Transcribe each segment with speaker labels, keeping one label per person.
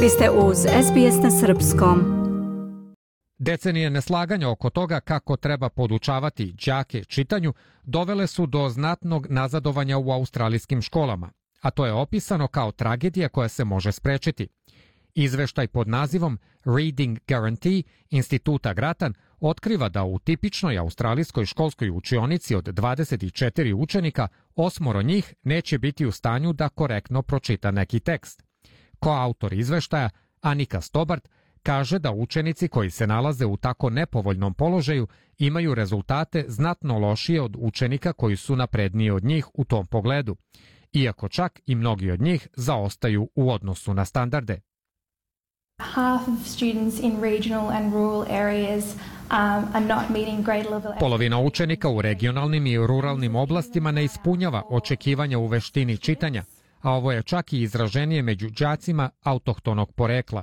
Speaker 1: Vi ste uz SBS na Srpskom.
Speaker 2: Decenije neslaganja oko toga kako treba podučavati đake čitanju dovele su do znatnog nazadovanja u australijskim školama, a to je opisano kao tragedija koja se može sprečiti. Izveštaj pod nazivom Reading Guarantee instituta Gratan otkriva da u tipičnoj australijskoj školskoj učionici od 24 učenika, osmoro njih neće biti u stanju da korektno pročita neki tekst. Ko autor izveštaja, Anika Stobart, kaže da učenici koji se nalaze u tako nepovoljnom položaju imaju rezultate znatno lošije od učenika koji su napredniji od njih u tom pogledu, iako čak i mnogi od njih zaostaju u odnosu na standarde.
Speaker 3: Half of students in regional and rural areas um,
Speaker 2: Polovina učenika u regionalnim i ruralnim oblastima ne ispunjava očekivanja u veštini čitanja, a ovo je čak i izraženije među đacima autohtonog porekla.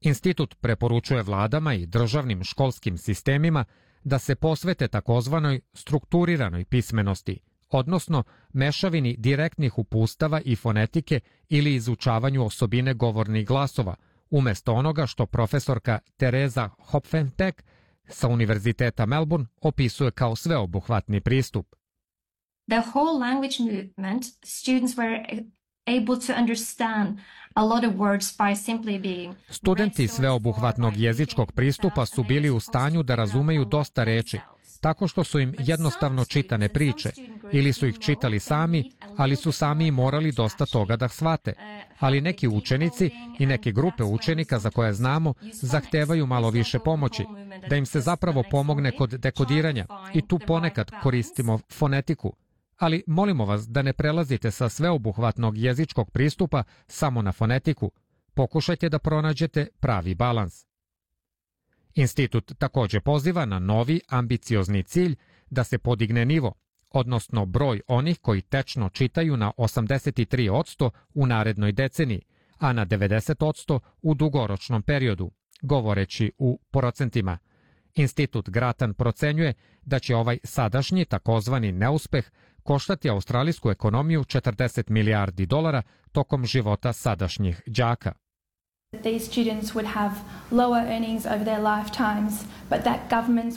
Speaker 2: Institut preporučuje vladama i državnim školskim sistemima da se posvete takozvanoj strukturiranoj pismenosti, odnosno mešavini direktnih upustava i fonetike ili izučavanju osobine govornih glasova, umesto onoga što profesorka Tereza Hopfenbeck sa Univerziteta Melbourne opisuje kao sveobuhvatni pristup.
Speaker 4: The whole language movement, students were able to understand a lot of words by simply being
Speaker 2: Studenti sveobuhvatnog jezičkog pristupa su bili u stanju da razumeju dosta reči, tako što su im jednostavno čitane priče, ili su ih čitali sami, ali su sami morali dosta toga da shvate. Ali neki učenici i neke grupe učenika za koje znamo zahtevaju malo više pomoći, da im se zapravo pomogne kod dekodiranja i tu ponekad koristimo fonetiku. Ali molimo vas da ne prelazite sa sveobuhvatnog jezičkog pristupa samo na fonetiku. Pokušajte da pronađete pravi balans. Institut takođe poziva na novi ambiciozni cilj da se podigne nivo, odnosno broj onih koji tečno čitaju na 83% u narednoj deceniji, a na 90% u dugoročnom periodu, govoreći u procentima. Institut Gratan procenjuje da će ovaj sadašnji takozvani neuspeh koštati australijsku ekonomiju 40 milijardi dolara tokom života sadašnjih đaka.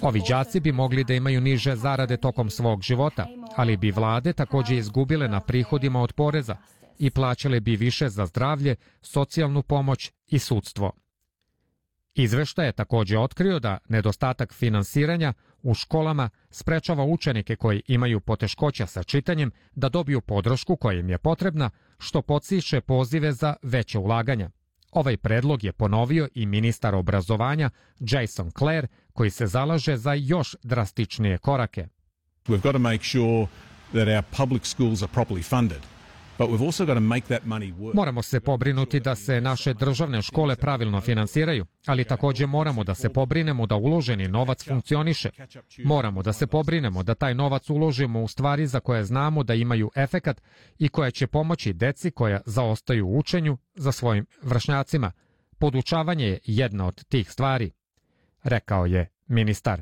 Speaker 2: Ovi đaci bi mogli da imaju niže zarade tokom svog života, ali bi vlade takođe izgubile na prihodima od poreza i plaćale bi više za zdravlje, socijalnu pomoć i sudstvo. Izveštaj je takođe otkrio da nedostatak finansiranja u školama sprečava učenike koji imaju poteškoća sa čitanjem da dobiju podršku koja im je potrebna, što podsiše pozive za veće ulaganja. Ovaj predlog je ponovio i ministar obrazovanja Jason Clare, koji se zalaže za još drastičnije korake.
Speaker 5: We've got to make sure that our public schools are properly funded.
Speaker 2: Moramo se pobrinuti da se naše državne škole pravilno finansiraju, ali takođe moramo da se pobrinemo da uloženi novac funkcioniše. Moramo da se pobrinemo da taj novac uložimo u stvari za koje znamo da imaju efekat i koje će pomoći deci koja zaostaju u učenju za svojim vršnjacima. Podučavanje je jedna od tih stvari, rekao je ministar.